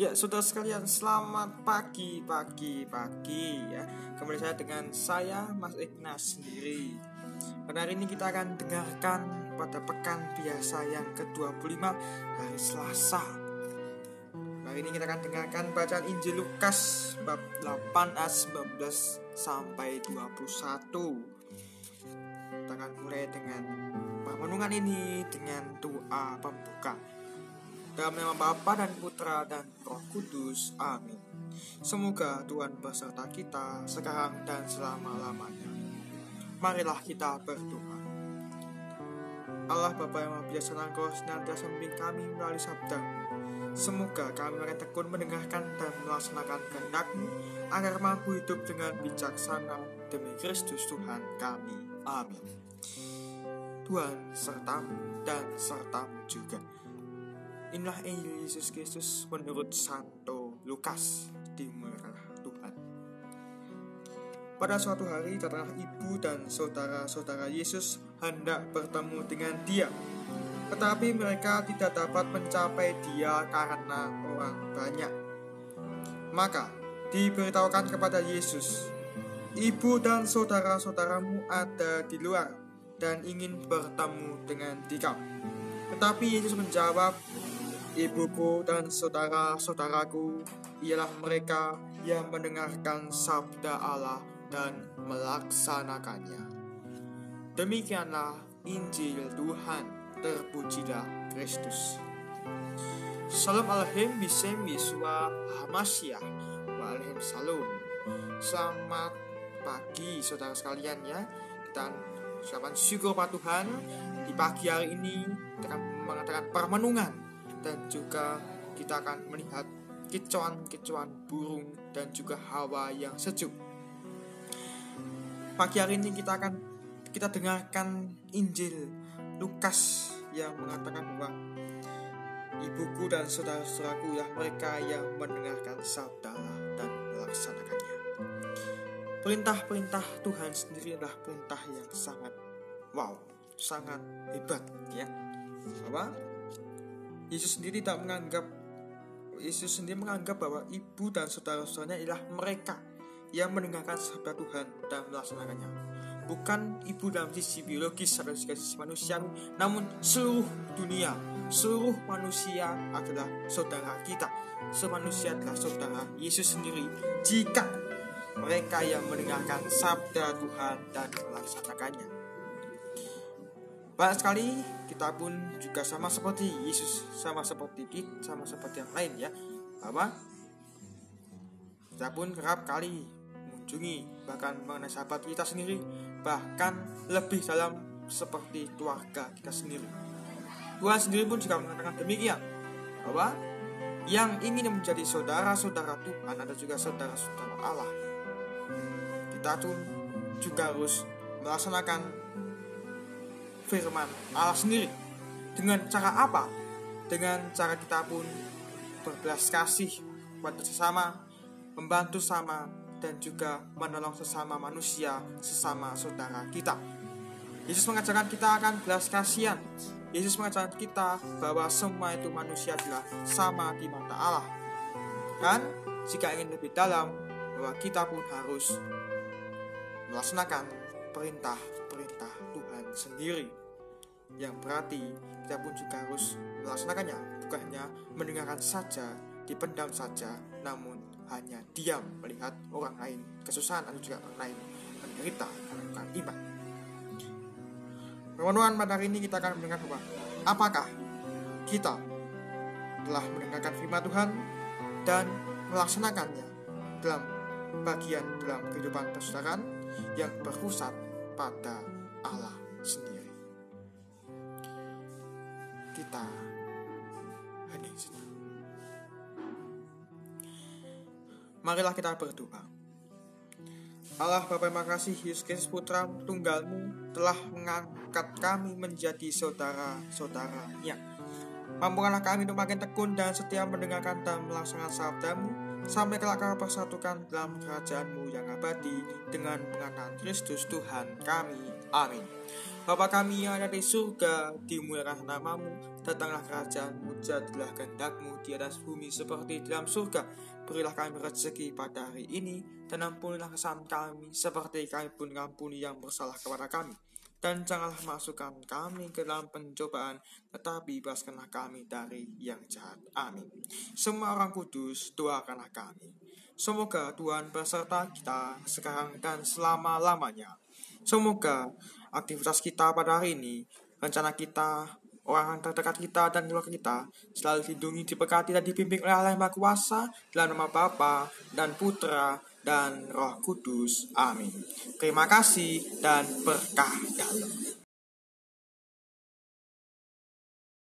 Ya, saudara sekalian, selamat pagi, pagi, pagi ya. Kembali saya dengan saya Mas Ignas sendiri. Pada hari ini kita akan dengarkan pada pekan biasa yang ke-25 hari Selasa. Hari ini kita akan dengarkan bacaan Injil Lukas bab 8 ayat 19 sampai 21. Kita akan mulai dengan permenungan ini dengan doa pembuka. Dalam nama Bapa dan Putra dan Roh Kudus. Amin. Semoga Tuhan beserta kita sekarang dan selama-lamanya. Marilah kita berdoa. Allah Bapa yang Maha Biasa Engkau senantiasa membimbing kami melalui sabda Semoga kami akan tekun mendengarkan dan melaksanakan kehendakmu agar mampu hidup dengan bijaksana demi Kristus Tuhan kami. Amin. Tuhan sertamu dan sertamu juga. Inilah Injil Yesus Kristus menurut Santo Lukas di Tuhan. Pada suatu hari datanglah ibu dan saudara-saudara Yesus hendak bertemu dengan dia. Tetapi mereka tidak dapat mencapai dia karena orang banyak. Maka diberitahukan kepada Yesus, Ibu dan saudara-saudaramu ada di luar dan ingin bertemu dengan dikau. Tetapi Yesus menjawab, Ibuku dan saudara-saudaraku ialah mereka yang mendengarkan sabda Allah dan melaksanakannya. Demikianlah Injil Tuhan, terpujilah Kristus. Salam alaikum bisem biswa hamasyah wa alaihim salam. Selamat pagi saudara sekalian ya. Kita ucapan syukur pada Tuhan di pagi hari ini akan mengatakan permenungan dan juga kita akan melihat kicauan-kicauan burung dan juga hawa yang sejuk. Pagi hari ini kita akan kita dengarkan Injil Lukas yang mengatakan bahwa ibuku dan saudara-saudaraku ya mereka yang mendengarkan sabda dan melaksanakannya. Perintah-perintah Tuhan sendiri adalah perintah yang sangat wow, sangat hebat ya. Apa? Yesus sendiri tidak menganggap Yesus sendiri menganggap bahwa ibu dan saudara-saudaranya ialah mereka yang mendengarkan sabda Tuhan dan melaksanakannya. Bukan ibu dalam sisi biologis atau sisi manusia, namun seluruh dunia, seluruh manusia adalah saudara kita. Semanusia adalah saudara Yesus sendiri. Jika mereka yang mendengarkan sabda Tuhan dan melaksanakannya. Banyak sekali kita pun juga sama seperti Yesus, sama seperti kita, sama seperti yang lain ya. Apa? Kita pun kerap kali mengunjungi bahkan mengenai sahabat kita sendiri, bahkan lebih dalam seperti keluarga kita sendiri. Tuhan sendiri pun juga mengatakan demikian bahwa yang ingin menjadi saudara-saudara Tuhan ada juga saudara-saudara Allah. Kita pun juga harus melaksanakan firman Allah sendiri. Dengan cara apa? Dengan cara kita pun berbelas kasih buat sesama, membantu sama, dan juga menolong sesama manusia, sesama saudara kita. Yesus mengajarkan kita akan belas kasihan. Yesus mengajarkan kita bahwa semua itu manusia adalah sama di mata Allah. Dan jika ingin lebih dalam, bahwa kita pun harus melaksanakan perintah-perintah Tuhan sendiri yang berarti kita pun juga harus melaksanakannya. Bukan hanya mendengarkan saja dipendam saja namun hanya diam melihat orang lain. Kesusahan atau juga orang lain menderita karena bukan iman. Teman-teman pada hari ini kita akan mendengar bahwa apakah kita telah mendengarkan firman Tuhan dan melaksanakannya dalam bagian dalam kehidupan persaudaraan yang berpusat pada Allah sendiri kita hadir Marilah kita berdoa. Allah Bapa terima kasih Yesus Putra Tunggalmu telah mengangkat kami menjadi saudara-saudaranya. Mampukanlah kami untuk makin tekun dan setia mendengarkan dan melaksanakan sabdamu sampai kelak kau persatukan dalam kerajaanmu yang abadi dengan pengantaran Kristus Tuhan kami. Amin. Bapa kami yang ada di surga, dimuliakan namamu, datanglah kerajaanmu, jadilah kehendakmu di atas bumi seperti di dalam surga. Berilah kami rezeki pada hari ini, dan ampunilah kesalahan kami, seperti kami pun mengampuni yang bersalah kepada kami dan janganlah masukkan kami ke dalam pencobaan, tetapi bebaskanlah kami dari yang jahat. Amin. Semua orang kudus, doakanlah kami. Semoga Tuhan beserta kita sekarang dan selama-lamanya. Semoga aktivitas kita pada hari ini, rencana kita, orang terdekat kita dan keluarga kita selalu dilindungi, diberkati dan dipimpin oleh Allah Maha Kuasa dalam nama Bapa dan Putra dan Roh Kudus. Amin. Terima kasih dan berkah dalam.